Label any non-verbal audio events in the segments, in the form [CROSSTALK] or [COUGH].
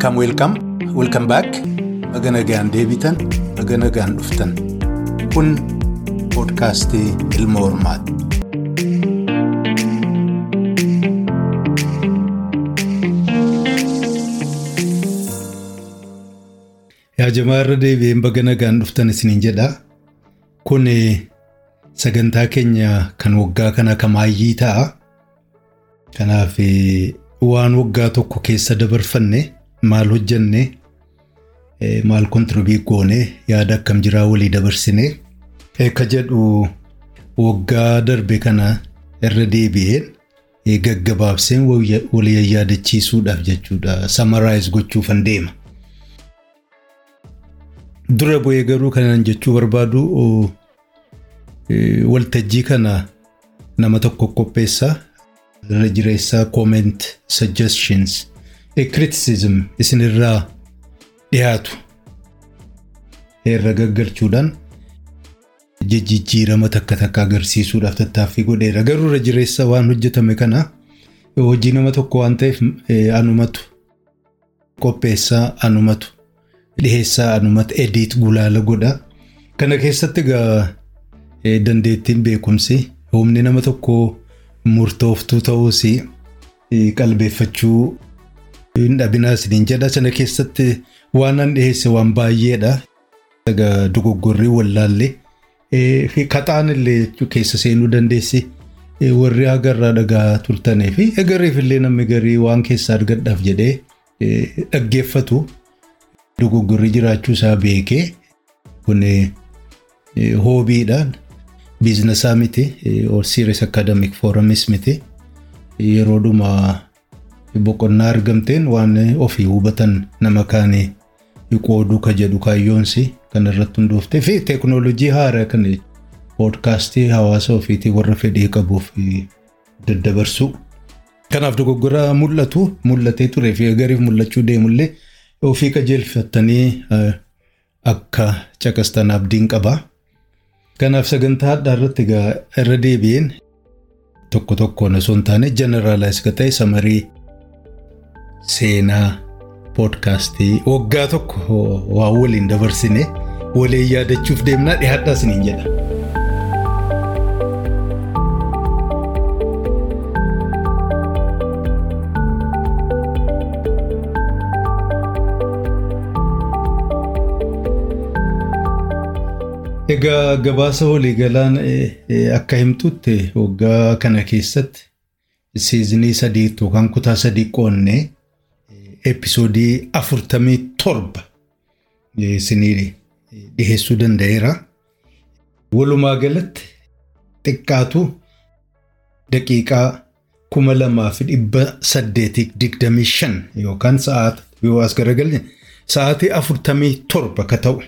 Welcome, welcome, welcome back. Baga nagaan deebitan, baga nagaan dhuftan. Kun poodkaastii Ilma Hormaati. Jamaa irra deebi'een baga nagaan dhuftan isiniin jedha. Kun sagantaa keenya kan waggaa kana kamaayyii ta'a. Kanaaf waan waggaa tokko keessa dabarfanne maal hojjenne maal kontiroobii goone yaada akkam jiraa walii dabarsine akka jedhu waggaa darbe kana irra deebi'een gaggabaabseen walii yaadachiisuudhaaf jechuudha samaraayiz gochuufan deema. Dura bu'ee garuu kanan jechuu barbaadu waltajjii kana nama tokko qopheessaa. irra jireessaa comment suggestions criticism isinirraa dhiyaatu. Irra gaggalchuudhaan jijjiirama takka takka agarsiisuudhaaf tattaaffii godheera garuu irra jireessa waan hojjetame kana hojii nama tokko waan ta'eef anumatu. Qopheessaa anumatu. Dhiheessaa anumatu ediit gulaala godha. Kana keessatti egaa dandeettiin beekumsi humni nama tokkoo murtooftuu ta'uus qalbeeffachuu hin dhabinaa isiniin jedha sana keessatti waan an dhiheesse waan baay'eedha. Dogoggorrii wallaallee kaxaan illee keessa seenuu dandeessi warri agarraa dhagaa turtanii fi egariif illee namni garii waan keessaa argadhaaf jedhee dhaggeeffatu dogoggorrii jiraachuu isaa beekee kun hoobiidhaan. biizinasaa miti serious academic forumis miti yeroo dhuma boqonnaa argamteen waan ofii hubatan nama kaanii qooduu ka jedhu kaayyoonsi kan irratti hundoofte fi teeknoolojii haaraa kan poodkaastii hawaasa ofiitii warra fedhii qabuuf daddabarsu. Kanaaf dogoggora mul'atu mul'atee turee fi gariif mul'achuu deemullee ofii qajeelfattanii akka caqastan abdiin qaba. Kanaaf sagantaa addaa irratti irra deebi'een tokko tokkoon osoo hin taane jeneraalaayiz ka ta'e samarii seenaa poodkaastii waggaa tokko waan waliin dabarsine waliin yaadachuuf deemnaa dhiyaadhaa isiniin jedha. Egaa gabaasa waliigalaan akka himtutti waggaa kana keessatti siizinii sadii yookaan kutaa sadii qoonnee episoodii afurtamii torba isinii dhiheessuu danda'eera. Walumaa galatti xiqqaatu daqiiqaa kuma lamaa fi dhibba saddeetii digdamii shan yookaan sa'aata yoo as garagalche sa'aatii afurtamii torba ka ta'u.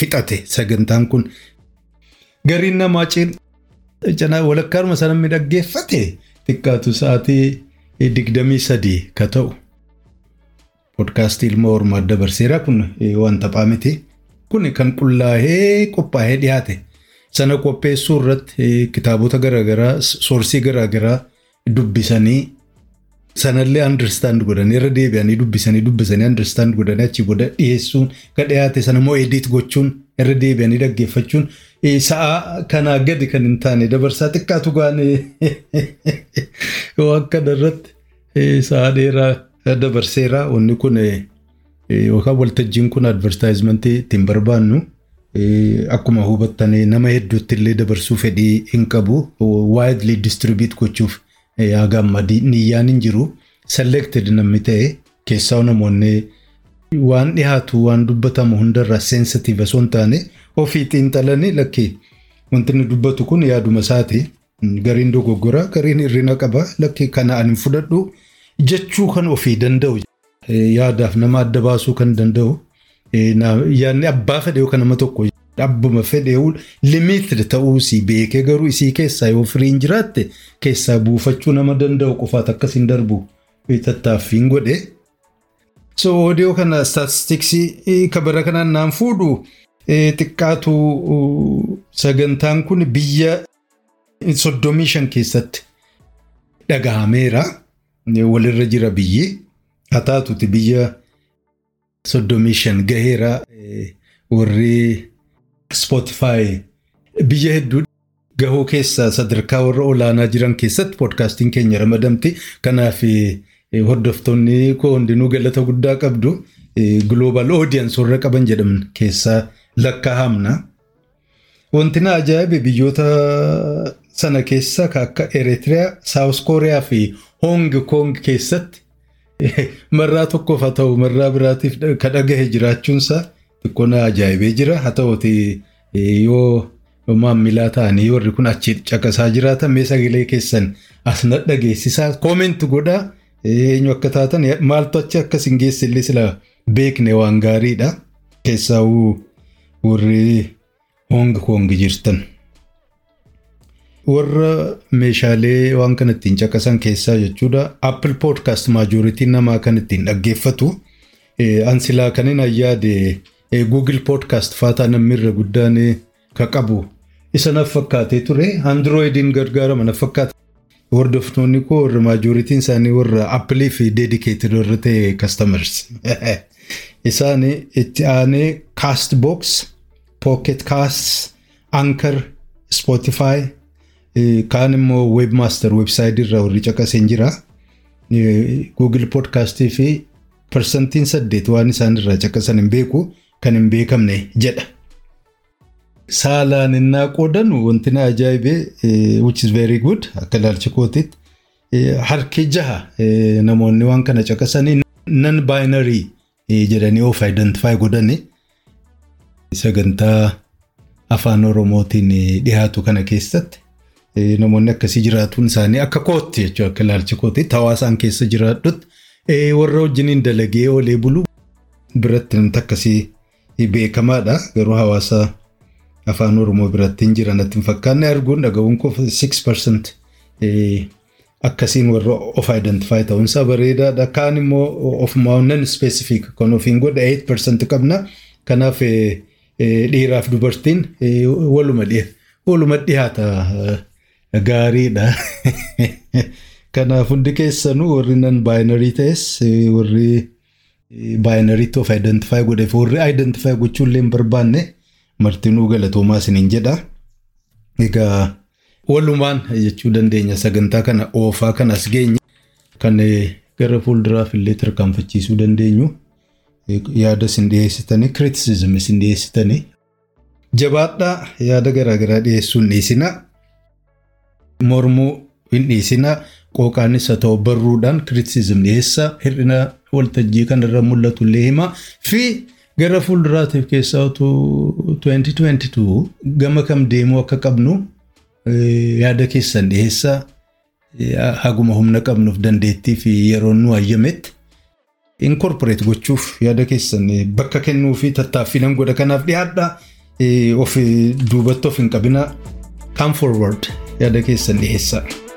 fixate sagantaan kun gariin namaa cinaa walakkaaruma sana midhaggeeffate xiqqaatu sa'aatii digdamii sadii ka ta'u. Poodkaastii ilma hormaat dabarseera kun waan taphaa miti. Kun kan qullaa'ee qophaa'ee dhiyaate. Sana qopheessuu irratti kitaabota garaagaraa soorsii garaagaraa dubbisanii sanallee understand godhanii irra deebi'anii dubbisanii dubbisanii understand godhanii achi booda dhiyeessuun kan dhiyaate sana immoo edit gochuun irra deebi'anii dhaggeeffachuun sa'a kanaa gadi kan hin taane dabarsaa xiqqaatu gaane [LAUGHS] waan kana irratti sa'a dheeraa dabarseera wanni kun yookaan waltajjiin kun advertaayizimentii ittiin barbaannu akkuma hubattanii nama hedduutti illee dabarsuu fedhii hin qabu. Widely distribute gochuuf. Gammadii niyyaan hin jiru. Selected namni ta'e keessaa namoonni waan dhiyaatu waan dubbatamu hundarraa sensitive osoo hin taane ofii xiinxalanii lakkee wanti dubbatu kun yaaduma isaati. Gariin dogoggora gariin hirrina qaba. Lakkee kana ani fudhadhu jechuu kan ofii danda'u yaadaaf nama adda baasuu kan danda'u yaadni abbaa fedhe yookaan nama tokko Abbuma fedhee limited ta'uusii beekee garuu isii keessaa yoo firiin jiraatte keessaa buufachuu nama danda'u qofaat akkasiin darbu tattaaffiin godhe. So odiyoo kana staatistiksii kabara kanaan naan fuudhu xiqqaatu sagantaan kun biyya soddomii shan keessatti dhagahameera walirra jira biyyi haa biyya soddomii shan gaheera warri Spotify biyya hedduu gahuu keessaa sadarkaa warra olaanaa jiran keessatti poodkaastiin keenya ramadamti. Kanaaf hordoftoonni koo hundinuu galata guddaa qabdu. Global audience warra qaban jedhaman keessaa lakkaa'amna. Wanti na ajaa'ibe biyyoota sana keessa akka Eritiriyaa, Saawus Kooriyaa fi Hong Kong keessatti marraa tokkoof haa ta'u marraa biraatiif kan dhagahe jiraachuunsaa xiqqoo na ajaa'ibee jira. Haa ta'uti yoo maamilaa ta'anii warri kun achi caqasaa jiraatan mee sagalee keessan as na dhageessisaa koomenti godhaa eenyu akka taatan maaltu achi akkas hin geessillee sila beekne waan gaariidha. Keessaa warri Hong Kong jirtan. Warra meeshaalee waan kana ittiin caqasan keessaa jechuudha. Apple Podcast maajoritiin namaa kan ittiin dhaggeeffatu. Ansilaa kanin ayyaade Google Podcast faataa namni irra guddaan ka qabu. Isa naaf fakkaatee ture. Androidiin gargaarama naaf fakkaata. Hordoftoonni koo warra maajoritiin isaanii warra Apple fi dedicated warra ta'e customers. [LAUGHS] Isaan itti aanee Castbox, Pocket Casts, Anchor, Spotify, kaan immoo Webmaster websaayitii irraa warri caqaseen jira. Google Podcastii fi parsantiin saddeet waan isaan irraa caqasan hin beeku kan hin beekamne jedha. Saalaan innaa qoodan wanti na ajaa'ibe which is very good akka ilaalcha kootiitti harki jaha namoonni waan kana caqasanii non binary jedhanii of identify godhani sagantaa afaan oromootiin dhiyaatu kana keessatti namoonni akkasii jiraatuun isaanii akka kootti jechuudha akka ilaalcha kootiitti hawaasaan keessa jiraadhutti warra wajjiniin dalagee oolee bulu biratti namni akkasii beekamaadha garuu hawaasa afaan oromoo biratti hin jiran natti hin fakkaanne arguun dhaga'uun koo 6% akkasiin warra of identify ta'uunsaa bareedaadha. Kaan immoo ofumaa non specific kan ofiin godha 8% qabna. Kanaaf dhiiraaf dubartiin waluma dhiyaata gaariidha. [LAUGHS] Kanaaf hundi keessanuu warri nan baayinarii ta'es warri baayinariitti of identify godheef warri identify gochuullee hin barbaanne martinuu galatoomaa isiniin jedha. Egaa walumaan jechuu dandeenya sagantaa kana oofaa kan as geenye kan gara fuulduraaf illee tarkaanfachiisuu dandeenyu yaada isin dhiyeessitanii kiritisizim isin dhiyeessitanii jabaadhaa yaada garaagaraa dhiyeessuu hin dhiisinaa mormuu hin dhiisinaa qooqaanis haa ta'u barruudhaan kiritisizim dhiyeessaa hir'ina waltajjii kanarra mul'atu illee himaa fi gara fuulduraatiif keessaa utuu 2022 gama kam deemuu akka qabnu yaada keessan dhiyeessaa haguma humna qabnuuf dandeettii fi yeroo nu hayyametti inkorporeet gochuuf yaada keessan bakka kennuu fi tattaaffii nan godha. Kanaaf dhiyaadha of duubatti of hin qabina come forward yaada keessan dhiyeessaa.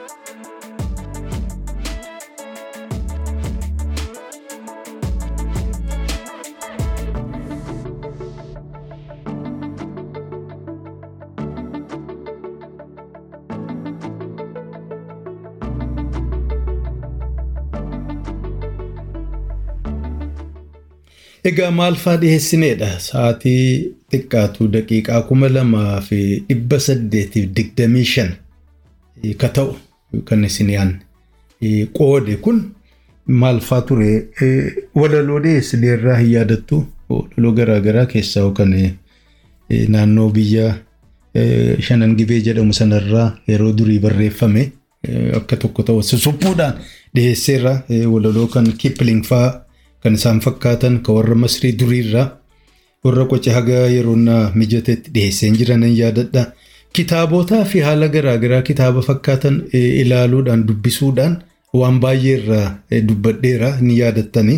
Egaa maal fa'aa dhiyeessineedha? Sa'aatii xiqqaatu daqiiqaa kuma lamaa fi dhibba saddeetiif digdamii shan ka ta'u kan isin yaadne qoode kun maal fa'aa ture? Walaloo dhiyeessilee irraa hin yaadattu walaloo garaagaraa keessaa kan naannoo biyya shanan gibee jedhamu sanarraa yeroo durii barreeffame akka tokko ta'u suphuudhaan dhiyeesseerra walaloo kan Kipling fa'aa kan isaan fakkaatan kan warra masrii duriirraa warra qoce haga yeroo mijatetti dhiyeesseen jiran yaadadha. Kitaabotaa fi haala garaagaraa kitaaba fakkaatan ilaaluudhaan dubbisuudhaan waan baay'ee irraa dubbadheera ni yaadattani.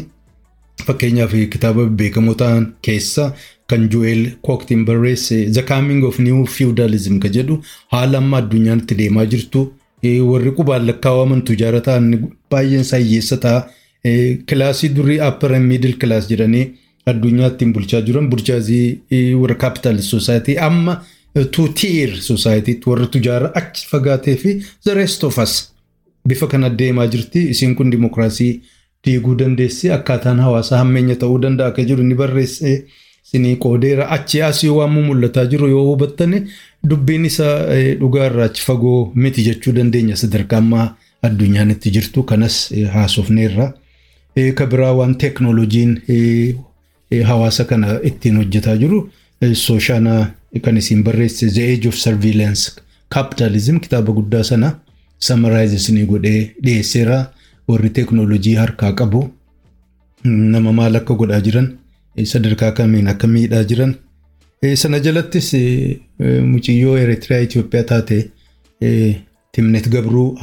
Fakkeenyaaf kitaaba beekamoo ta'an keessaa kan Joel Kooktiin barreesse The Coming of New Feudalism ka jedhu haala amma addunyaan itti deemaa jirtu warri qubaan lakkaawwaman tujaara ta'an baay'een isaa hiyyeessa ta'a. Kilaasii durii upper and middle class jedhanii addunyaa ittiin bulchaa jiran burjaazii warra capitalist society amma two tier society warra tujaara achi fagaatee fi the rest of us bifa kana deemaa jirti. Isiin kun dimokiraasii diiguu dandeessi akkaataan hawaasaa hammeenya ta'uu danda'a akka jiru ni barreesse. Isinii qoodeera. Achi asii waan mul'ataa jiru yoo hubattane dubbiin isaa dhugaarraa achi fagoo miti jechuu dandeenya sadarkaa ammaa addunyaan itti jirtu kanas haasofneerra. Ka biraa waan teeknooloojiin hawaasa kana ittiin hojjetaa jiru sooshaana kan isin barreesse The Age of Surveillance Capitalism kitaaba guddaa sana samaraayiz isinii godhee dhiyeesseera. Warri teeknooloojii harkaa qabu nama maal akka godhaa jiran sadarkaa kamiin akka miidhaa jiran. Sana jalattis muciyyoo Eritiriyaa Itoophiyaa taate Timnet Gabruu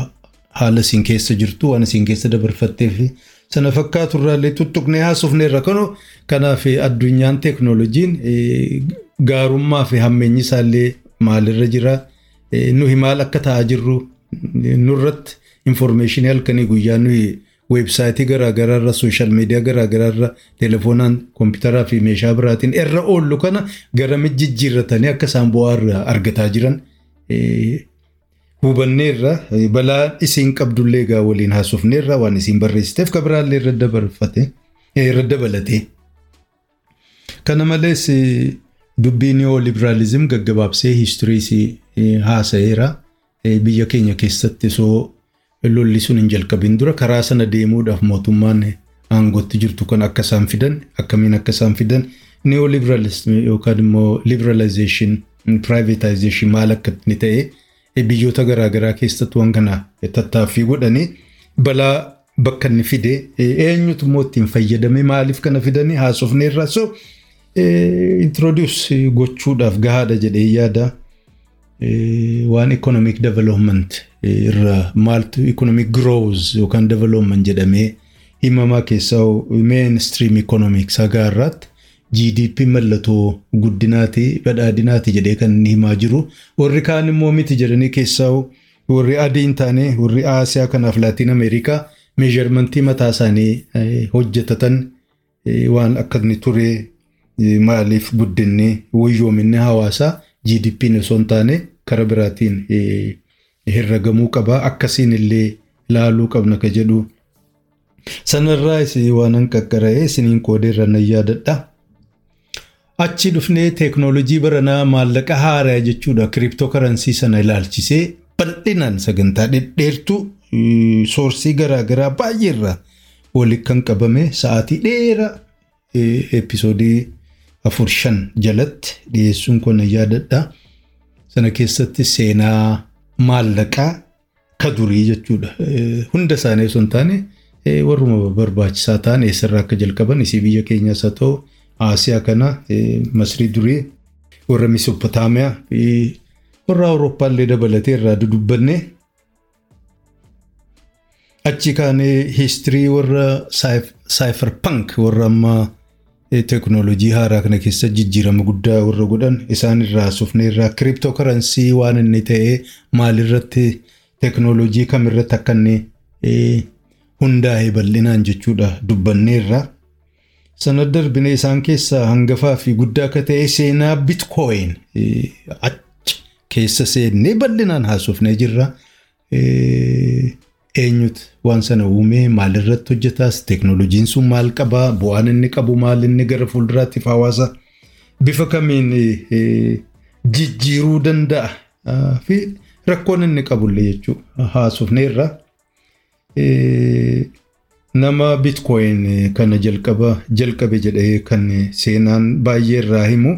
haala isin keessa jirtu waan isin keessa dabarfattee fi sana fakkaatu irraallee tuttuqnee haasofneerra kanoo kanaaf addunyaan teeknooloojiin gaarummaa fi hammeenyi isaallee maalirra jira. Nuyi maal akka ta'aa jirru nurratti infoormeeshinii halkanii guyyaa nuyi weebsaayitii garaagaraarra sooshaal miidiyaa garaagaraarra telefoonaan kompiitaraa fi meeshaa biraatiin irra oollu kana gara mijjijjiirratanii akka isaan bu'aa argataa jiran hubanneerra balaa isiin qabdullee egaa waliin haasofneerra waan isiin barreessiteef ka biraallee irra dabalate. Kana malees dubbii niyoo libiraalizim gaggabaabsee hiistiriis haasa'eera biyya keenya keessatti soo lolli sun hin jalqabin dura karaa sana deemuudhaaf mootummaan aangootti jirtu kan akka isaan fidan akkamiin akka isaan fidan niyoo libiraalizim yookaan immoo piraayivetaayzeeshin maal akka inni ta'e. Biyyoota garaagaraa keessatti waan kana tattaaffii godhanii balaa bakka inni fide eenyutu immoo ittiin fayyadame? Maaliif kana fidanii? Haasofneerra so introduce gochuudhaaf gahaadha jedhee yaada. Waan economic development irra maaltu economic growth yookaan development jedhamee himamaa keessaa mainstream economics hagaarraatti GDP mallattoo guddinaati badhaadhinaati jedhee kan inni himaa jiru warri kaan immoo miti jedhanii keessaa warri adii hin taane warri Aasiyaa kanaaf Laatiin Ameerikaa meesharmentii mataa isaanii hojjetatan waan akka inni ture maaliif guddinni wayyoominni hawaasaa GDP osoo hin taane karaa biraatiin herragamuu qaba akkasiin illee laaluu qabna ka jedhu sanarraa waan an qaqqara'ee isiniin qoodeerra nan yaadadha. Achi dhufnee teeknoolojii baranaa maallaqa haaraa jechuudha kiriptookarensii sana ilaalchisee bal'inaan sagantaa dhedheertuu soorsii garaagaraa baay'eerra walitti kan qabame sa'aatii dheeraa episoodii afur shan jalatti dhiyeessuun kun yaadadha. Sana keessatti seenaa maallaqaa ka durii jechuudha. Hunda isaanii osoo hin taane warruma barbaachisaa ta'an eessarraa akka jalqaban isii biyya keenyaas haa ta'u Aasiyaa kana Masrii durii warra Misopotaamiyaa fi warra Awurooppaallee dabalatee irraa dudubbanne achi kaanee hiistirii warra saayifar-pank warra ammaa teeknoolojii haaraa kana keessa jijjiirama guddaa warra godhan isaan irraa sufnee irraa kiriptookarensii waan inni ta'ee maalirratti teeknoolojii kamirratti akka inni hundaa'e bal'inaan jechuudha dubbanneerra. Sana darbine isaan keessaa hangafaa fi guddaa akka ta'e seenaa bitcoin. Achi keessa seennee bal'inaan haasofnee jirra. Eenyutu waan sana uume maalirratti hojjetaas? Teeknooloojiin sun maal qabaa bu'aan inni qabu maal inni gara fuulduraattiif hawaasa? Bifa kamiin jijjiiruu danda'a? Fi rakkoon inni qabullee jechuudha haasofneerra. Nama bitcoin kana jalqaba jalqabe jedhee kan seenaan baay'ee irraa himu.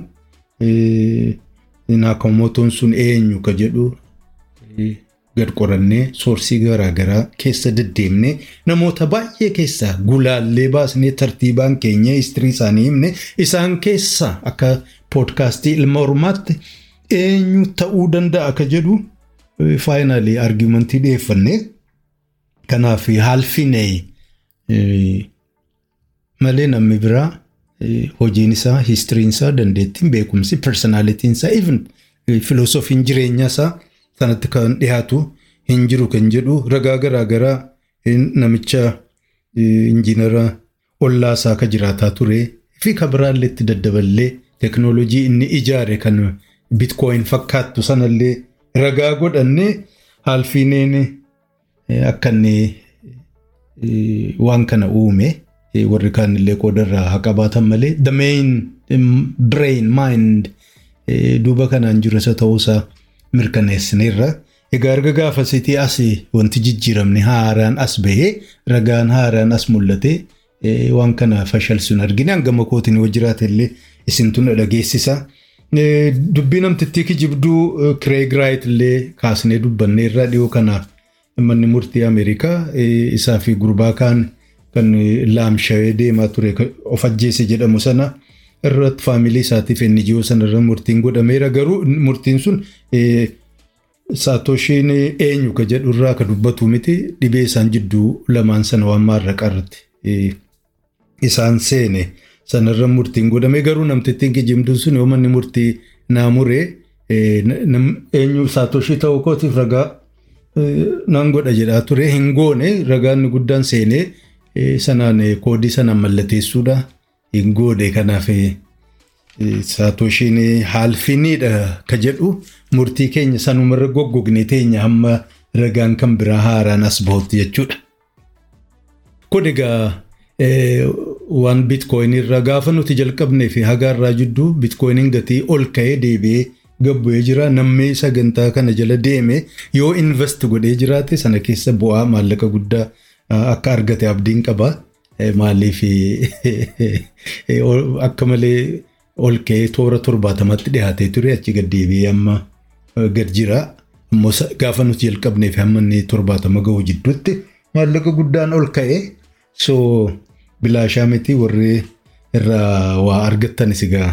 Naakamotoon sun eenyu ka jedhu gad qorannee soorsii garaagaraa keessa deddeemne namoota baay'ee keessaa gulaallee baasnee tartiibaan keenya istirii isaanii himne isaan keessaa akka poodkaastii ilma ormaatti eenyu ta'uu danda'a ka jedhu faayinaalii argimentii dhiyeeffanne kanaaf haalfinee malee namni biraa hojiin isaa hiistiriin isaa dandeettiin beekumsi personaalitiin isaa even filoosofiin jireenya isaa sanatti kan dhiyaatu hin jiru kan jedhu ragaa garaagaraa namicha injiinara ollaa isaa ka jiraataa ture fi ka biraallee itti daddaballee teeknoolojii inni ijaare kan bitcoin fakkaattu sanallee ragaa godhannee haalfiineen akka inni waan kana uume warri kaan illee qoodarraa haa qabaatan malee the main brain mind duuba kanaan jiru isa ta'uusaa mirkaneessineerra. Egaa erga gaafasitii as wanti jijjiiramne haaraan as bahee ragaan haaraan as mul'ate waan kana fashalsuun argine hangama kootiin yoo jiraate illee isintu na dhageessisa. Dubbii namtittii kijibduu Kireeg Raayit illee kaasnee dubbanne irraa dhiyoo kana manni murtii Ameerikaa isaa fi gurbaa kaan kan laamshawee deemaa ture of ajjeese jedhamu sana irratti faamilii isaatiif inni ijoo sanarra murtiin godhameera garuu murtiin sun saatoshiin eenyu ka jedhu irraa ka dubbatu miti. Dhibee isaan jidduu lamaan sana waan maarraqa irratti isaan seene sanarra murtiin godhame garuu namtittiin kijibduun sun yoo manni murtii naamuree eenyu saatoshii ta'uu kootiif ragaa nan godha jedhaa ture. Hin goone ragaan guddaan seenee sanaan koodii sanaan mallateessuudha. Hin goone kanaaf saatoshiin haalfiniidha ka jedhu. Murtii keenya sanumarra goggogne teenya hamma ragaan kan biraa haaraan as bahutti jechuudha. Kun egaa waan bitcoin irraa gaafa nuti jalqabnee fi hagaarraa jidduu bitcoiniin gatii ol ka'ee deebi'ee gabbu'ee jira namni sagantaa kana jala deeme yoo invest godhee jiraate sana keessa bu'aa maallaqa guddaa akka argate abdiin qaba. Maaliif akka malee ol ka'ee toora torbaatamatti dhiyaatee ture achi gad deebi'ee amma gad jira. Ammoo gaafa nuti jalqabnee fi hamma inni torbaatama gahu jidduutti maallaqa guddaan ol ka'ee so bilaashaa miti warri irraa waa argattanis egaa.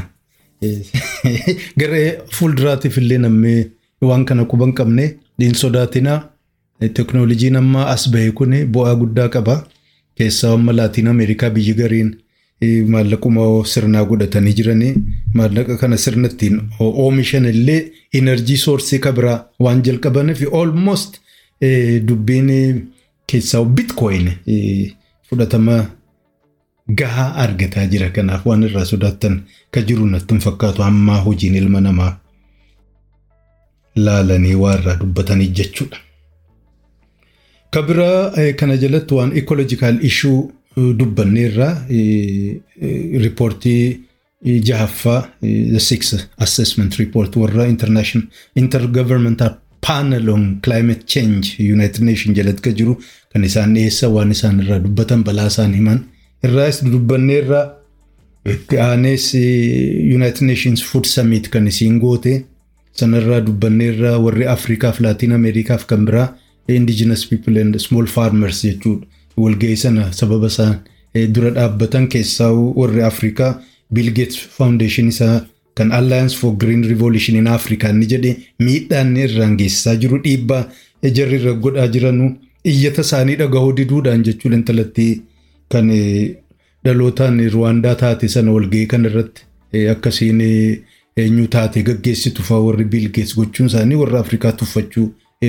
[LAUGHS] Gara fuulduraatiif illee namni waan kana quban qabne hin sodaatinaa. Teknooloojiin amma as bahe kun bu'aa guddaa qaba. Keessaa amma Laatiin Ameerikaa biyyi gariin maallaquma sirnaa godhatanii jiranii maallaqa kana sirna ittiin oomishan illee inerjii soorsii kabiraa waan jalqabaniif almost dubbiin keessaa bitcoin fudhatama gahaa argataa jira. Kanaaf waan irraa sodaattan ka jiru natti hin fakkaatu hammaa hojiin ilma namaa laalanii waa irraa dubbatanii jechuudha. Kabiraa kana jalatti waan ecological issue dubbanneerraa riippoortii jahaffaa the six assessment report warra international intergovernmental panel on climate change united nation jalatti ka jiru kan isaan dhiyeessa waan isaan irraa dubbatan balaa isaan himan irraas dubbanneerraa itti aanees united nations food summit kan isiin goote sanarraa dubbanneerraa warri afrikaaf laatiin ameerikaaf kan biraa indigenous people and small farmers jechuudha. Walga'ii sana sababa isaan dura dhaabbatan keessaa warri Afrikaa Bill Gates Foundation isaa kan Alliance for Green Revolution in Africa inni jedhe miidhaan irraan geessisaa jiru dhiibbaa. Jarri irra godhaa jiranu iyyata isaanii dhagahuu diduudhaan jechuudha intalatti kan dhalootaan Ruwaandaa taate sana walga'ii kan irratti akkasiin eenyu taate gaggeessitu fa'aa warri Bill Gates gochuun isaanii warra Afrikaa tuffachuu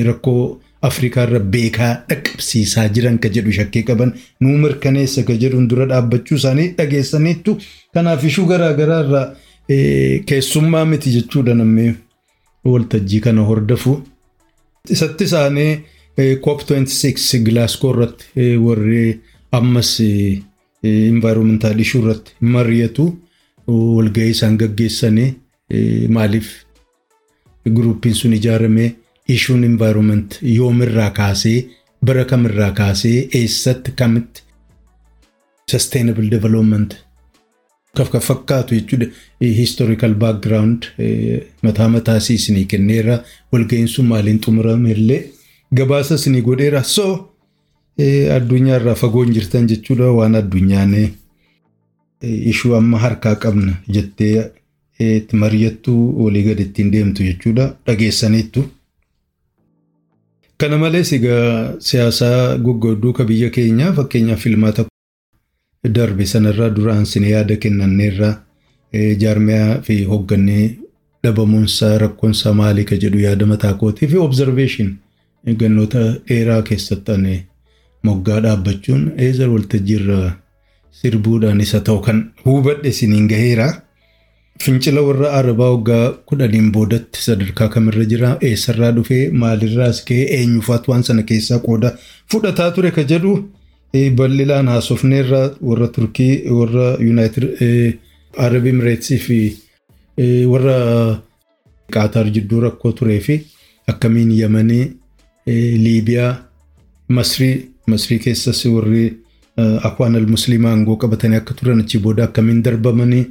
rakkoo Afrikaa irra beekaa dhaqqabsiisaa jiran ka jedhu shakkii qaban nuu mirkaneessa ka jedhuun dura dhaabbachuu isaanii dhageessaniittu kanaaf ishuu garaa garaa irraa keessummaa miti jechuudha namni waltajjii kana hordofu. Isatti isaanii COP26 Glasgow irratti warri ammas environmental issue irratti mari'atu walgahii isaan gaggeessanii maaliif? Guruupiin sun ijaaramee issuun environment yoomirraa kaasee bara kamirraa kaasee eessatti kamitti? Sustainable development. Kan fakkaatu jechuudha. Historical background mataa mataa isinii kenneera walga'iin sun maaliin xumurame illee? Gabaasa isinii godheera so addunyaarraa fagoon jirtan jechuudha waan addunyaan ishuu amma harkaa qabna jettee itti mari'attu walii gad ittiin deemtu jechuudha dhageessaniittu. Kana malees egaa siyaasaa goggodduu ka biyya keenyaa fakkeenyaaf filmaata darbe sanarraa duraan sin yaada kennanneerraa jaarmiyaa fi hooggannee dhabamuunsaa rakkoonsaa maalii ka jedhu yaada mataa kootii fi observation gannoota dheeraa keessatti moggaa dhaabbachuun eezar waltajjiirra sirbuudhaan isa ta'u kan hubadhe isiniin gaheera. Fincila warra arabaa waggaa kudhaniin boodatti sadarkaa kamirra jira eessarraa dhufee maalirraas ka'ee eenyufaatu waan sana keessaa qooda fudhataa ture ka jedhu bal'inaan haasofneerra warra Turkii warra Yuunaayitid Arab Imireetsii fi warra Qaataar jidduu rakkoo turee fi akkamiin Yamanii Liibiyaa Masrii Masrii keessas warri akwaan al-musliimaa aangoo qabatanii akka turan achi booda akkamiin darbamanii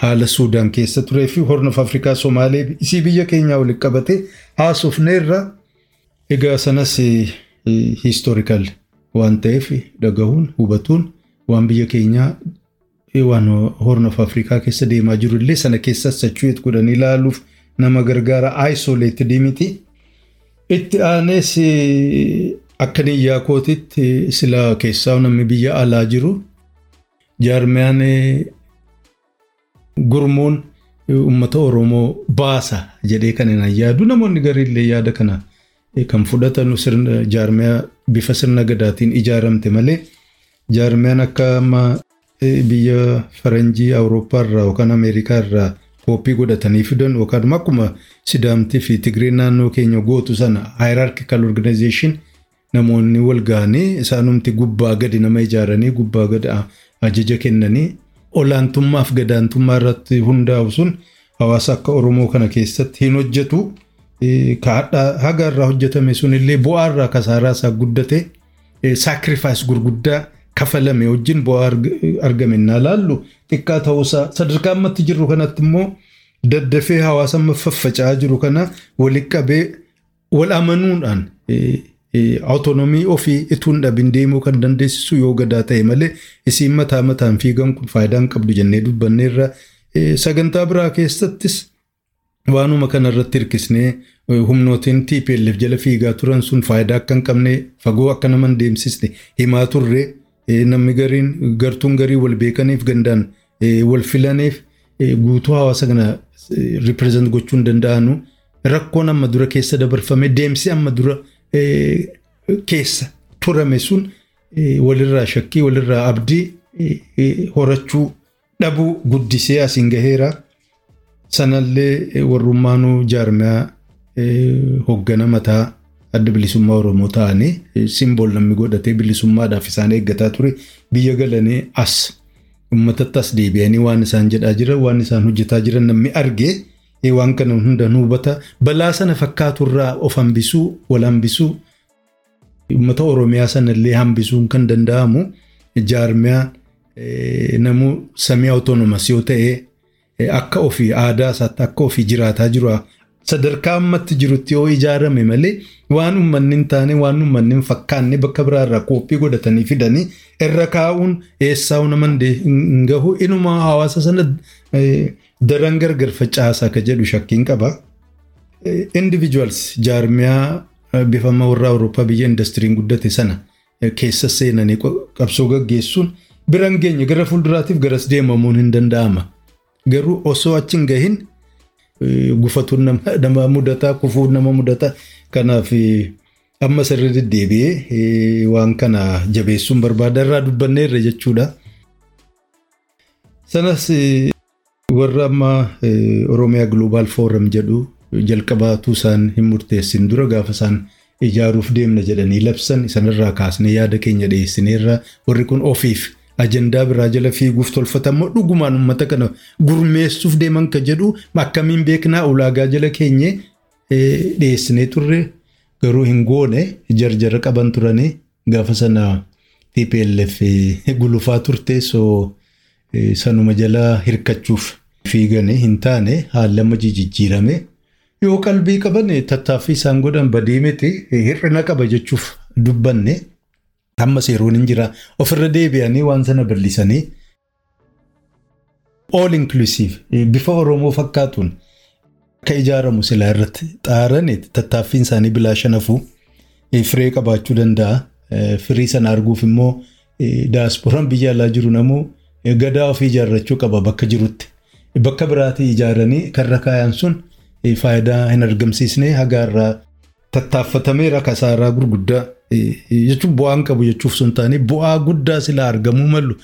haala Suudaan keessa turee fi hornof Afrikaa Somaalee isii biyya keenyaa waliin qabate haasofneerra egaa sanas hiistoorikaal waan ta'eef dhagahuun hubatuun waan biyya keenyaa waan hornof Afrikaa keessa deemaa jiru illee sana keessa sachuu'eet godhanii ilaaluuf nama gargaara isoleetedii miti. Itti aanes akka niyyaa kootitti sila keessaa namni biyya alaa jiru jaarmiyaan gurmuun uummata Oromoo baasa jedhee kan hin yaadu. Namoonni gariillee yaada kana kan fudhatan jaarmiyaa bifa sirna gadaatiin ijaaramte malee jaarmiyaan akka amma biyya faranjii awurooppaa irraa yookaan ameerikaa irraa kooppii godhatanii fidan yookaan akkuma sidaamtii fi tigiree naannoo keenya gootu sana hierarchical organization namoonni wal ga'anii isaanumti gubbaa gadi nama ijaaranii gubbaa gadi ajaja kennanii olaantummaaf gadaantummaa irratti hundaa'u sun hawaasa akka Oromoo kana keessatti hin hojjetu. Haga irraa hojjetame sun illee bu'aa irraa kasaaraa isaa guddate saakirifaayis gurguddaa kafalame wajjin bu'aa argame naa laallu xiqqaa ta'uusaa sadarkaa ammatti jirru kanatti immoo daddafee hawaasa faffaca'aa jiru kana walitti qabee wal amanuudhaan Awutonomii ofii ituun dhabin deemuu kan dandeessisu yoo gadaa ta'e malee isiin mataa mataan fiigan kun faayidaa hin qabdu jennee dubbanneerra sagantaa biraa keessattis waanuma kana irratti hirkisnee humnootiin TPLF jala fiigaa turan sun faayidaa akka hin qabne fagoo akka nama hin deemsisne himaa turre namni gariin gartuun garii wal beekaniif gandaan wal filaniif guutuu hawaasa kana ripireezent gochuu hin danda'anu rakkoon amma dura keessa dabarfame deemsi amma dura keessa turame sun walirraa shakkii walirraa abdii horachuu dhabuu guddisee asiin gaheera. Sanallee warrummaanuu jaarmiyaa hoggana mataa adda bilisummaa Oromoo ta'anii simbool namni godhatee bilisummaadhaaf isaan eeggataa ture biyya galanii as uummatatti as deebi'anii waan isaan jedhaa jiran waan isaan hojjetaa jiran namni argee waan kana hunda hubata balaa sana fakkaaturraa of hambisuu wal hambisuu uummata Oromiyaa sanallee hambisuun kan danda'amu jaarmiyaa namuu samii awutoonomas yoo ta'e akka ofii aadaa isaatti akka ofii jiraataa jiru. Sadarkaa ammatti jirutti yoo ijaarame malee waan uummanni taane waan uummanni hin fakkaanne bakka biraarraa kooppii godhatanii fidanii irra kaa'uun eessaa nama hin gahu. Inuma hawaasa sana daran gargar facaasaa akka jedhu shakkiin qaba. Individuals jaarmiyaa bifama warra Awurooppaa biyya indastiriin guddate sana keessa seenanii qabsoo gaggeessuun bira hin geenye gara fuulduraatiif garas deemamuun hin danda'ama. Garuu osoo achi hin gahin gufatuun nama mudata kufuun nama mudata kanaaf amma sirrii deddeebi'ee waan kana jabeessuun barbaada irraa dubbanneerra jechuudha. Sanas warra amma Oromiyaa Global Forum jedhu jalqabaatu isaan hin murteessin dura gaafa isaan ijaaruuf deemna jedhanii labsan isanirraa kaasnee yaada keenya dhiyeessineerra. Warri kun ofiif ajandaa biraa jala fiiguuf tolfatammoo dhugumaan uummata kana gurmeessuuf deeman ka jedhu akkamiin beeknaa? Ulaagaa jala keenye dhiyeessinee turre. Garuu hin goone jarjara qaban turanii gaafa sana TPLF gulufaa turte soo sanuma jala hirkachuuf fiigane hin taane haalli amma jijjiirame yoo qalbii qaban tattaaffii isaan godhan badii miti hir'ina qaba jechuuf dubbanne. Amma seeruun hin jira ofirra deebi'anii waan sana bal'isanii all inclusive bifa Oromoo fakkaatuun akka ijaaramu silaa irratti xaaran tattaaffiin isaanii bilaasha nafuu firee qabaachuu danda'a. Firii sana arguuf immoo daasporaan biyya alaa jiru namuu gadaa ofii ijaarrachuu qaba bakka jirutti. Bakka biraatii ijaaranii karra kaayan sun faayidaa hin argamsiisne hagaarraa tattaaffatameera kasaaraa gurguddaa jechuun bu'aan qabu jechuuf sun taane bu'aa guddaa sila argamuu malu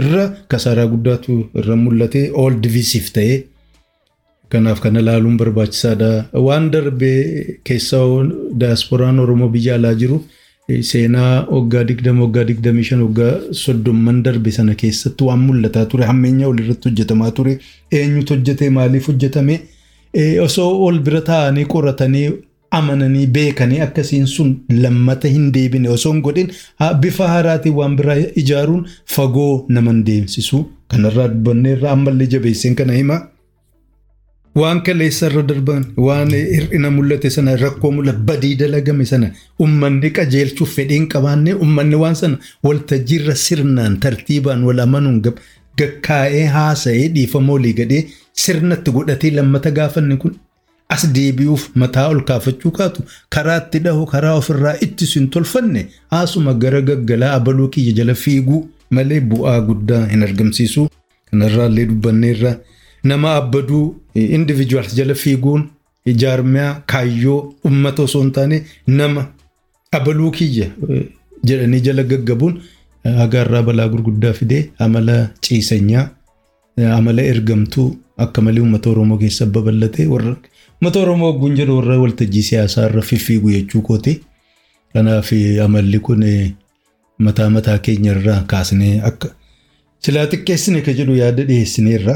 irra kasaaraa guddaatu irra mul'ate all divisiif ta'ee kanaaf kana laaluun barbaachisaadha. Waan darbee keessaa daasporaan Oromoo biyya alaa jiru seenaa waggaa digdama waggaa digdamii shan waggaa soddomman darbe sana keessatti waan mul'ataa ture hammeenya walirratti hojjetamaa ture. Eenyutu hojjete maaliif hojjetame? Osoo ol bira taa'anii qoratanii amananii beekanii akkasiin sun lammata hin deebine osoo hin godhin bifa haaraatiin waan biraa ijaaruun fagoo naman deemsisu. Kanarraa dubbanneerra ammallee jabeesseen kana hima. Waan kaleessa irra darban waan hir'ina mul'ate sana rakkoo mul'ate badii dalagame sana ummanni qajeelchuuf fedhiin qabaanne ummanni waan sana waltajjiirra sirnaan tartiibaan wal amanuun gakkaa'ee haasa'ee dhiifama olii gadhee sirnatti godhatee lammata gaafanne kun as deebi'uuf mataa ol kaafachuu kaatu karaa itti dhahu karaa ofirraa ittisu hin tolfanne haasuma gara gaggalaa abaluu kiyya jala fiiguu malee bu'aa guddaa hin argamsiisu kanarraallee dubbanneerra. Nama abbaduu individuals jala fiiguun jaarmiyaa kaayyoo ummata osoo hin taane nama abaluu kiyya jedhanii jala gaggabuun hagaarraa balaa gurguddaa fidee amala ciisanyaa amala ergamtuu akka malee uummata oromoo keessa babal'ate warra uummata oromoo wagguun jedhu warra waltajjii siyaasaa irra fiffiigu jechuu kooti. Kanaaf amalli kun mataa mataa keenya irraa kaasnee akka silaa xiqqeessine ka jedhu yaada dhiyeessineerra.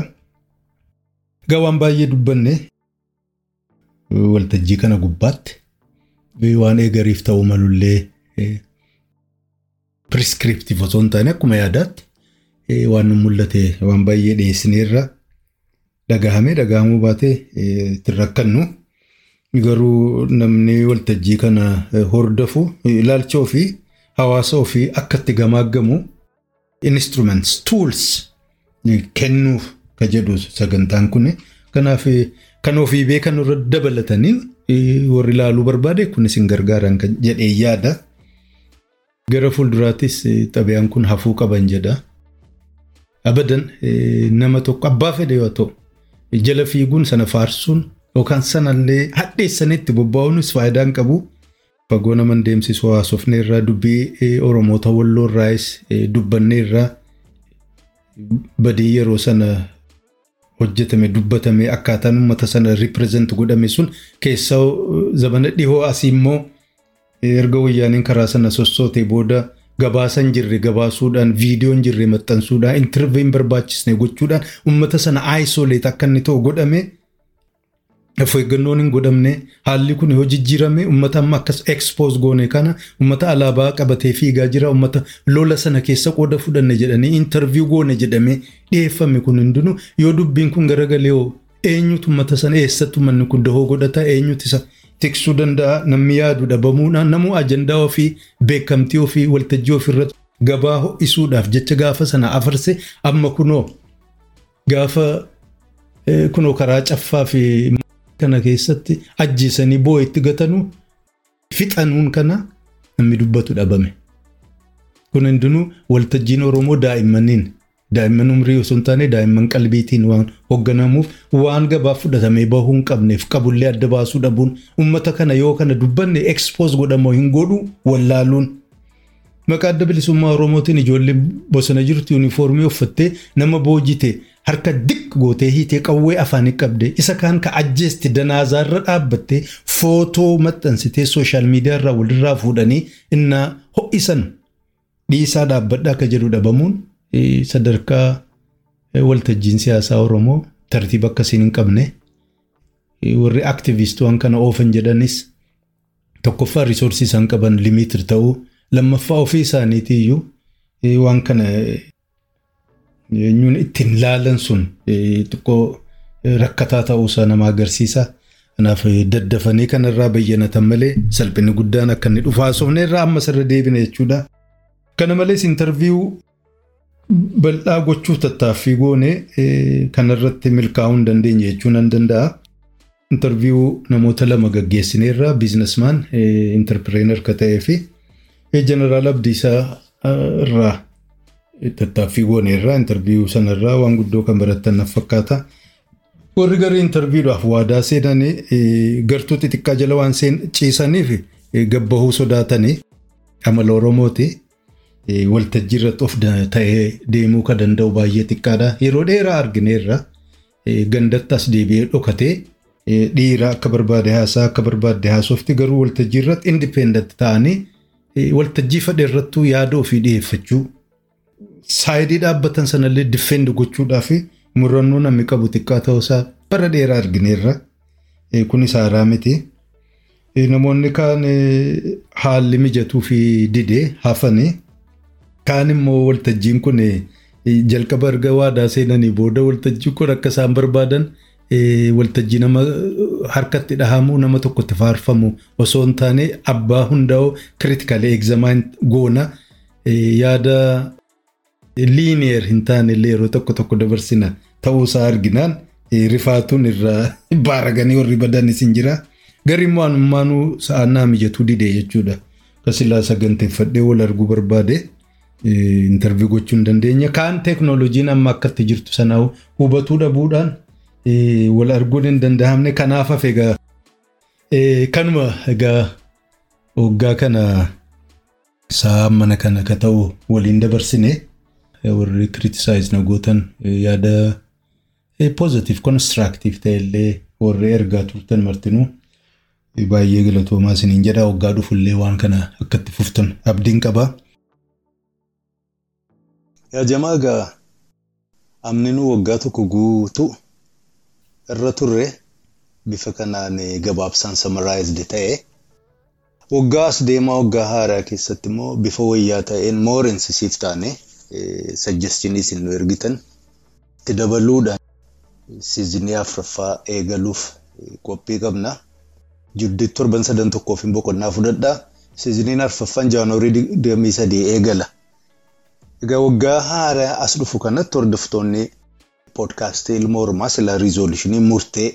Gawaan baay'ee dubbanne waltajjii kana gubbaatti waan eegariif ta'uu malullee piriskiriptiif osoo hin taane akkuma yaadaatti waan nu mul'ate waan baay'ee dhiyeessineerra dhagahamee dhagahamuu baatee ittiin rakkannu. Garuu namni waltajjii kana hordofu ilaalcha ofii hawaasa ofii akka itti gamaaggamu instruments tools kennuuf ka jedhu sagantaan kun kanaaf kan ofii beekan irra dabalatanii warri ilaaluu barbaade kun isin gargaaran jedhee yaada. Gara fuulduraattis xabiyaan kun hafuu qaban jedha. Abadan nama tokko abbaa fedhe yoo ta'u jala fiiguun sana faarsuun yookaan sanallee hadheessanitti bobba'uunis faayidaa hin qabu. Fagoo nama deemsisu haasofne irraa dubbii Oromoota Walloo irraas dubbanne irraa badii yeroo sana hojjetame dubbatame akkaataan uummata sana ripireezent godhame sun keessaa zamana dhihoo asii immoo erga wayyaaniin karaa sana sossootee booda gabaasan jirre gabaasuudhaan viidiyoon jirre maxxansuudhaan intarviin barbaachisne gochuudhaan uummata sana aayisoleet akka inni ta'u godhame of eeggannoon hin godhamne. Haalli kun yoo jijjiirame uummata amma akkas ekspoos goone kana uummata alaabaa qabatee fiigaa jira uummata lola sana keessa qooda fudhanne jedhanii intarviyu goone jedhamee dhiyeeffame kun hundinuu yoo dubbiin kun garagalee eenyutu uummata sana eessatti uummanni kun dahoo godhata eenyutu isa? Tiksuu danda'a namni yaadu dhabamuudhaan namuu ajandaa ofii beekamtii ofii waltajjii ofirratti gabaa ho'isuudhaaf jecha gaafa sana afarse amma kunoo gaafa kunoo karaa caffaa fi kana keessatti ajjeesanii boo'itti gatanuu fixanuun kana namni dubbatu dhabame. Kun hundinuu waltajjiin Oromoo daa'immaniin daa'imman umrii osoo hin taane daa'imman qalbiitiin waan hoogganamuuf waan gabaa fudhatamee bahuu hin qabneef qabullee adda baasuu dhabuun uummata kana yoo kana dubbanne ekspoos godhamoo hin godhu wallaaluun. Maqaa adda bilisummaa Oromootiin ijoollee bosona jirtu yuunifoormii uffattee nama boojite harka dik gootee hiitee qawwee afaanii qabde isa kaan ka ajjeesti danaazaarra dhaabbattee footoo maxxansitee sooshaal miidiyaa irraa walirraa fuudhanii innaa ho'isan dhiisaa dhaabbadhaa akka jedhu dhabamuun sadarkaa waltajjiin siyaasaa Oromoo tartiiba akkasiin hin qabne. Warri aktiviistoowwan kana oofan jedhanis tokkoffaa risoorsii isaan qaban limiitir ta'uu lammaffaa ofii isaaniitiiyyuu waan kana eenyuun ittiin laalan sun xiqqoo rakkataa ta'uusaa nama agarsiisa. Kanaaf daddafanii kanarraa bayyanatan malee salphinni guddaan akka inni dhufu haasofne irraa amma sirra deebina jechuudha. Kana malees intarviiyuu bal'aa gochuuf tattaaffii goone kanarratti milkaa'uu hin dandeenye jechuu nan danda'a. Intarviiyuu namoota lama gaggeessineerra biizinasmaan intarpireenar ka ta'ee fi jeneraal Abdiisaa irraa tattaaffii gooneerra intarviiyuu sanarraa waan guddoo kan barattan fakkaata. Warri garee intarviidhaaf waadaa seenanii gartuu xixiqqaa jala waan ciisaniif gabbahuu sodaatanii amala Oromooti. Waltajjii irratti of ta'ee deemuu kan danda'u baay'ee xiqqaadha. Yeroo dheeraa argineerra gandatti as deebi'ee dhokatee dhiira akka barbaade haasaa akka barbaadde haasofti garuu waltajjii irratti indipendent ta'anii waltajjii fadhe irrattuu yaada ofii dhiyeeffachuu saayidii dhaabbatan sanallee diffeendi gochuudhaaf murannoo namni qabu xiqqaa ta'uusaa bara dheeraa argineerra. Kunis haaraa miti. Namoonni kaan haalli mijatuu fi didee hafanii kaan immoo waltajjiin kun jalqaba erga waadaa seenanii booda waltajjiin kun akka isaan barbaadan waltajjii nama harkatti dhahamu nama tokkotti faarfamu osoo hin taane abbaa hundaa'u kiritikaalee egzamaan goona yaada liiniyeer hin taane illee yeroo tokko tokko dabarsina ta'uusaa arginaan rifaatuun irraa baaraganii warri badanis hin jira. Gari immoo anummaanuu sa'aannaa mijatuu didee jechuudha. Kasilaa saganteeffadhee wal arguu barbaade intarvii gochuu hin dandeenya. Kaan teeknooloojiin amma akkatti jirtu sana hubatuu dhabuudhaan wal arguun hin danda'amne kanaaf hafe egaa kanuma egaa waggaa kana sa'a mana kana ka ta'u waliin dabarsine warri kiritisaayiz na gootan yaada positive constructive ta'e illee warri ergaa turtan martinuu baay'ee galatoomaa isiniin jedha waggaa dhufullee waan kana akkatti fuftan abdiin qaba. Yaa jamaa egaa amninuu waggaa tokko guutuu irra turre bifa kanaan gabaabsaan samaraayizd ta'e waggaa as deemaa waggaa haaraa keessatti immoo bifa wayyaa ta'een moorensisiif taane sajjastinii isin nu ergitan itti dabaluudhaan siizinii afuraffaa eegaluuf qophii qabna. Jidduu torban sadan tokkoof hin boqonnaa fudhadhaa. Siiziniin arfaffaan jaanuwarii digdamii sadii eegala. Egaa waggaa haaraa as dhufu kanatti hordoftoonni poodkaastii ilma oromaa sila riizooluushinii murtee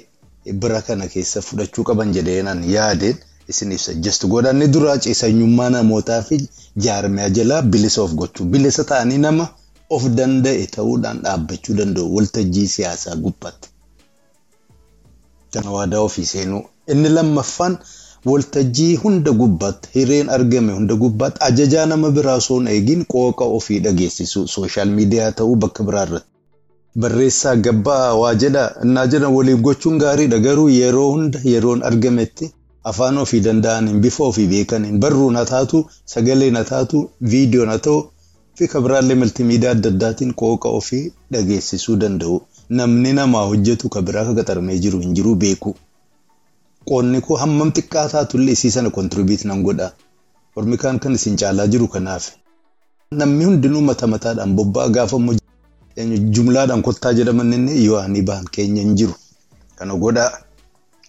bira kana keessa fudhachuu qaban jedheenan yaadeen isiniif sajjastu godhanni duraa ciisanyummaa namootaa fi jaarmiyaa jalaa bilisa of gochuu bilisa ta'anii nama of danda'e ta'uudhaan dhaabbachuu danda'u waltajjii siyaasaa gubbaatti. Kana waadaa ofii seenuu. Inni lammaffaan waltajjii hunda gubbaatti hireen argame hunda gubbaatti ajajaa nama biraa osoo hin eegin qooqa ofii dhageessisuu sooshaal miidiyaa ta'uu bakka biraa irratti. Barreessaa gabbaa waa jedha innaa jedhan waliif gochuun gaariidha garuu yeroo hunda yeroon argametti afaan ofii danda'aniin bifa ofii beekaniin barruun haa taatu sagaleen haa taatu viidiyoon haa ta'u fi kabiraallee maltiimiidiyaa adda addaatiin qooqa ofii dhageessisuu danda'u. Namni namaa hojjetu kabiraa akka qaxaramee jiru hin jiru beeku. Qoonni koo hammam xiqqaa taatullee isii sana kontiribiyuut nan godha. Ormi kaan kan isin caalaa jiru kanaaf. Namni hundinuu mata mataadhaan bobba'a gaafa jumlaadhaan kottaa jedhaman inni yoo ani bahan keenya hin jiru. Kana godhaa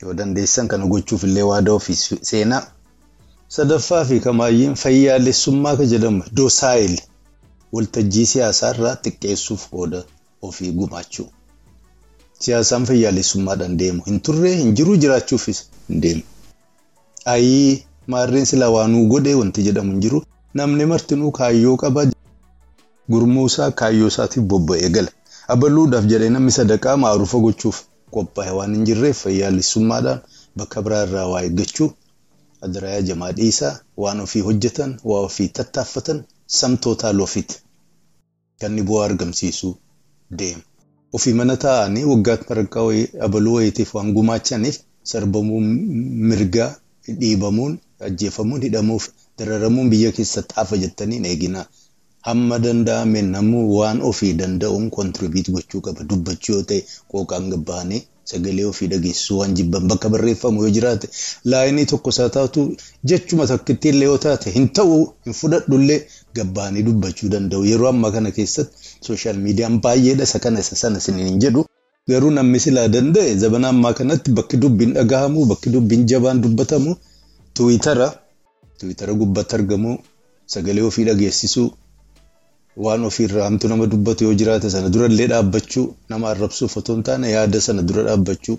yoo dandeessan kana gochuuf illee waadaa ofii seenaa. Sadaffaa fi kamaayyiin fayyaalessummaa ka jedhamu doosaayil waltajjii siyaasaa irraa xiqqeessuuf qooda ofii gumaachuu. Siyaasaan fayyaalessummaadhaan deemu hin turre hin jiru jiraachuufis hin deemu. Ayii maarreen silaa waanuu godhee wanti jedhamu hin jiru namni martinuu kaayyoo qaba gurmuusaa kaayyoo isaatiif bobba'ee gala. Abaluudhaaf jedhee namni sadaqaa maarufa gochuuf qophaa'e waan hin jirreef fayyaalessummaadhaan bakka biraa irraa waa eeggachuu adarayaa jamaa dhiisaa waan ofii hojjetan waa ofii tattaaffatan samtootaal ofiiti. Kan bu'aa argamsiisuu deema. Ofii mana taa'anii waggaatti maraqaa abaluu wayiitiif waan gumaachaniif sarbamuu mirgaa dhiibamuun ajjeefamuun hidhamuuf dararamuun biyya keessatti hafa jettanii eeginaa. Hamma danda'ameen namuu waan ofii danda'uun kontiribiyuut gochuu qaba. Dubbachuu yoo ta'e qooqaan gabbahanii sagalee ofii dhageessisuu waan jibban bakka barreeffamu yoo jiraate laayinii tokko isaa taatu jechuma takkittii illee yoo taate hin ta'u hin fudhadhullee gabbahanii dubbachuu danda'u. Yeroo ammaa kana keessatti sooshaal miidiyaan baay'eedha isa kana isa sana isiniin jedhu. Garuu namni silaa danda'e zabana ammaa kanatti bakki dubbiin dhagahamu bakki dubbiin jabaan dubbatamu tuwitara tuwitara gubbatti argamu sagalee ofii dhageessisuu waan ofiirraa hamtu nama dubbatu yoo jiraate sana durallee dhaabbachuu nama arrabsuuf otoo hin taane yaada sana dura dhaabbachuu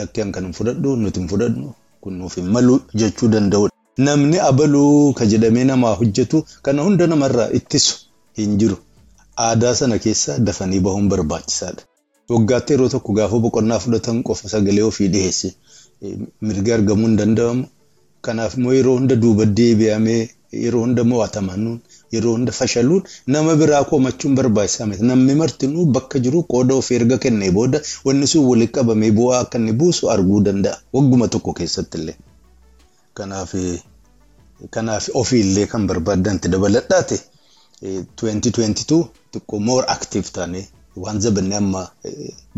lakkeen kan hin fudhadhu nuti hin fudhadhu kun nuuf hin malu jechuu danda'udha. Namni abaluu ka jedhamee namaa hojjetu kana hunda namarraa ittisu hin jiru. Aadaa sana keessa dafanii bahuun barbaachisaadha. Waggaatti yeroo tokko gaafa boqonnaa fudhatan qofa sagalee ofii dhiyeesse mirga argamuu hin danda'amu. Kanaaf immoo yeroo hunda duuba deebi'amee yeroo hunda mo'atamuun yeroo hunda fashaluun nama biraa komachuun barbaachisaa miti. Namni martinuu bakka jiru qooda ofii erga kennee booda wanni sun walitti qabamee bu'aa akka inni buusu arguu danda'a. Wagguma tokko keessatti illee. Kanaaf Kanaaf ofiillee kan barbaaddanti dabaladhaate 2022 xiqqoo more active taane waan zabanni amma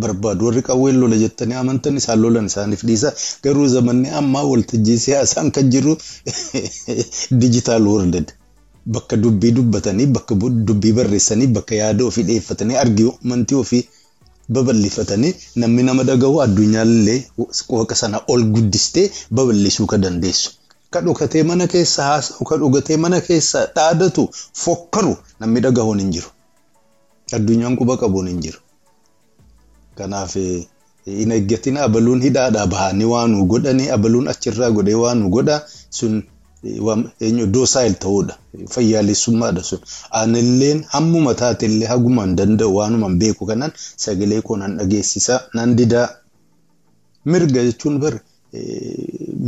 barbaadu warri qawween lola jettanii amantan isaan lolan isaaniif dhiisa garuu zamanni ammaa waltajjii siyaasaan kan jiru [LAUGHS] digital world bakka dubbii dubbatanii bakka dubbii barreessanii bakka yaada ofii dhiyeeffatanii argumentii ofii babal'ifatanii namni nama dhagahu addunyaallee waaqa sana ol guddistee babal'isuu ka dandeessu. Ka dhokatee mana keessa haasa'u ka dhokatee mana keessa dhaadatu fokkaru namni dhagahuun hin jiru. Addunyaan quba qabuun hin jiru. Kanaaf hin eeggatin abaluun hidhaadhaa bahanii waan nu godhanii abaluun achirraa godhee waan nu godha sun eenyu doosaayil ta'uudha. Fayyaalessummaadha sun. Aanilleen hammuma taatellee haguma hin danda'u waanuma hin beeku kanaan sagalee koo nan dhageessisa nan didaa. Mirga jechuun bar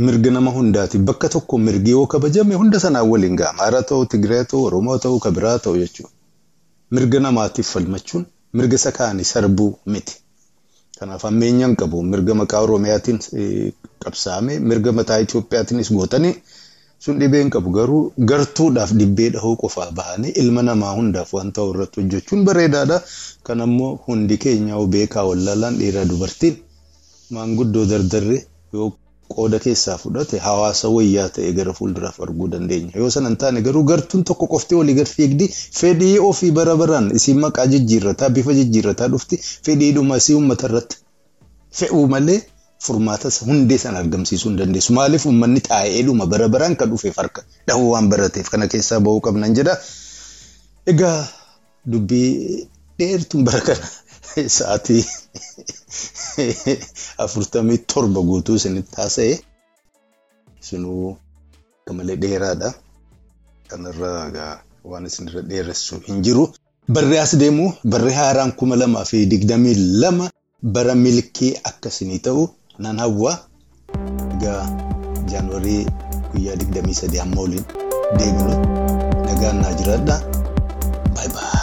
mirga nama hundaati. Bakka tokko mirgi yoo kabajame hunda sanaan waliin ga'a. Amaaraa ta'uu, Tigiraa ta'uu, Oromoo ta'uu, Kabiraa ta'uu jechuudha. Mirga namaatiif falmachuun mirga isa kaanii sarbuu miti. Kanaaf ammeenyaan qabu mirga maqaa Oromiyaatiin qabsaa'ame mirga mataa Itoophiyaatiinis gootanii sun dhibeen qabu garuu gartuudhaaf dhibbee dhahuu qofaa bahanii ilma namaa hundaaf waan ta'u irratti hojjechuun bareedaadha. Kan ammoo hundi keenya beekaa wallaalaan dhiiraa dubartiin maanguddoo dardarre yoo qooda keessaa fudhate hawaasa wayyaa ta'e gara fuulduraaf arguu dandeenya. Yoo sana hin taane garuu gartuun tokko qoftee olii gad fiigdi fedhii ofii bara baraan isiin maqaa jijjiirrataa bifa jijjiirrataa dhufti fedhiidhuma isii uummata irratti fe'uu malee furmaata hundee sana argamsiisuu hin dandeessu. Maaliif uummanni taa'eedhuma bara baraan kan dhufe farka dhahuu waan barateef kana keessaa bahuu qabnan jedha. Egaa dubbii dheertuun bara kana sa'aatii afurtamii torba guutuu isinitti haasa'e akka malee dheeraadha. Kanarraa egaa waan isinirra dheeressu hin jiru. Barree as deemu barree haaraan kuma lamaa fi digdamii lama bara milkii akkasinii ta'u nan hawwa. Egaa jaanuwarii guyyaa digdamii sadii amma waliin deemnu nagaan naa jiraadha. Baay'ee.